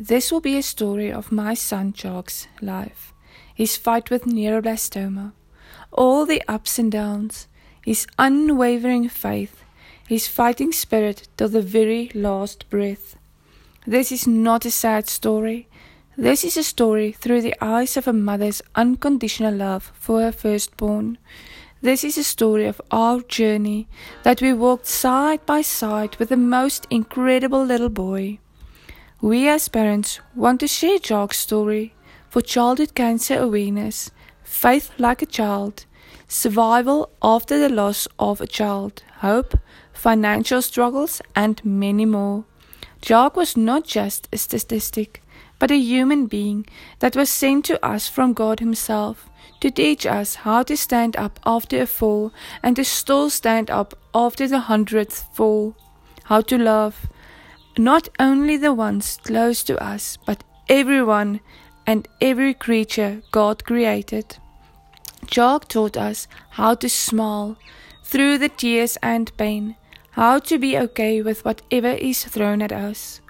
this will be a story of my son Jock's life, his fight with neuroblastoma, all the ups and downs, his unwavering faith, his fighting spirit till the very last breath. This is not a sad story. This is a story through the eyes of a mother's unconditional love for her firstborn. This is a story of our journey that we walked side by side with the most incredible little boy. We as parents want to share Jock's story for childhood cancer awareness, faith like a child, survival after the loss of a child, hope, financial struggles, and many more. Jock was not just a statistic, but a human being that was sent to us from God Himself to teach us how to stand up after a fall and to still stand up after the hundredth fall, how to love not only the ones close to us, but everyone and every creature God created. Jock taught us how to smile through the tears and pain, how to be okay with whatever is thrown at us.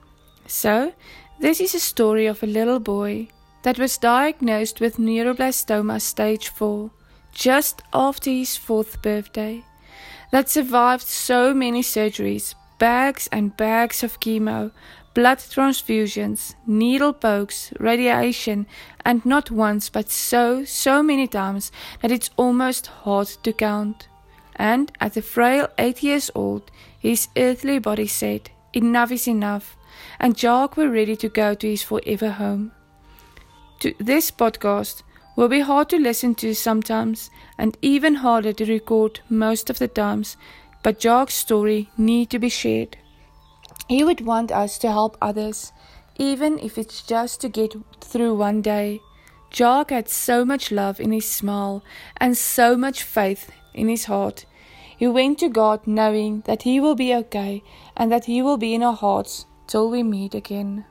So, this is a story of a little boy that was diagnosed with neuroblastoma stage 4 just after his fourth birthday, that survived so many surgeries, bags and bags of chemo, blood transfusions, needle pokes, radiation, and not once but so, so many times that it's almost hard to count. And at the frail eight years old, his earthly body said, Enough is enough, and Jock were ready to go to his forever home. To this podcast will be hard to listen to sometimes and even harder to record most of the times, but Jock's story need to be shared. He would want us to help others, even if it's just to get through one day. Jock had so much love in his smile and so much faith in his heart. He went to God knowing that he will be okay and that he will be in our hearts till we meet again.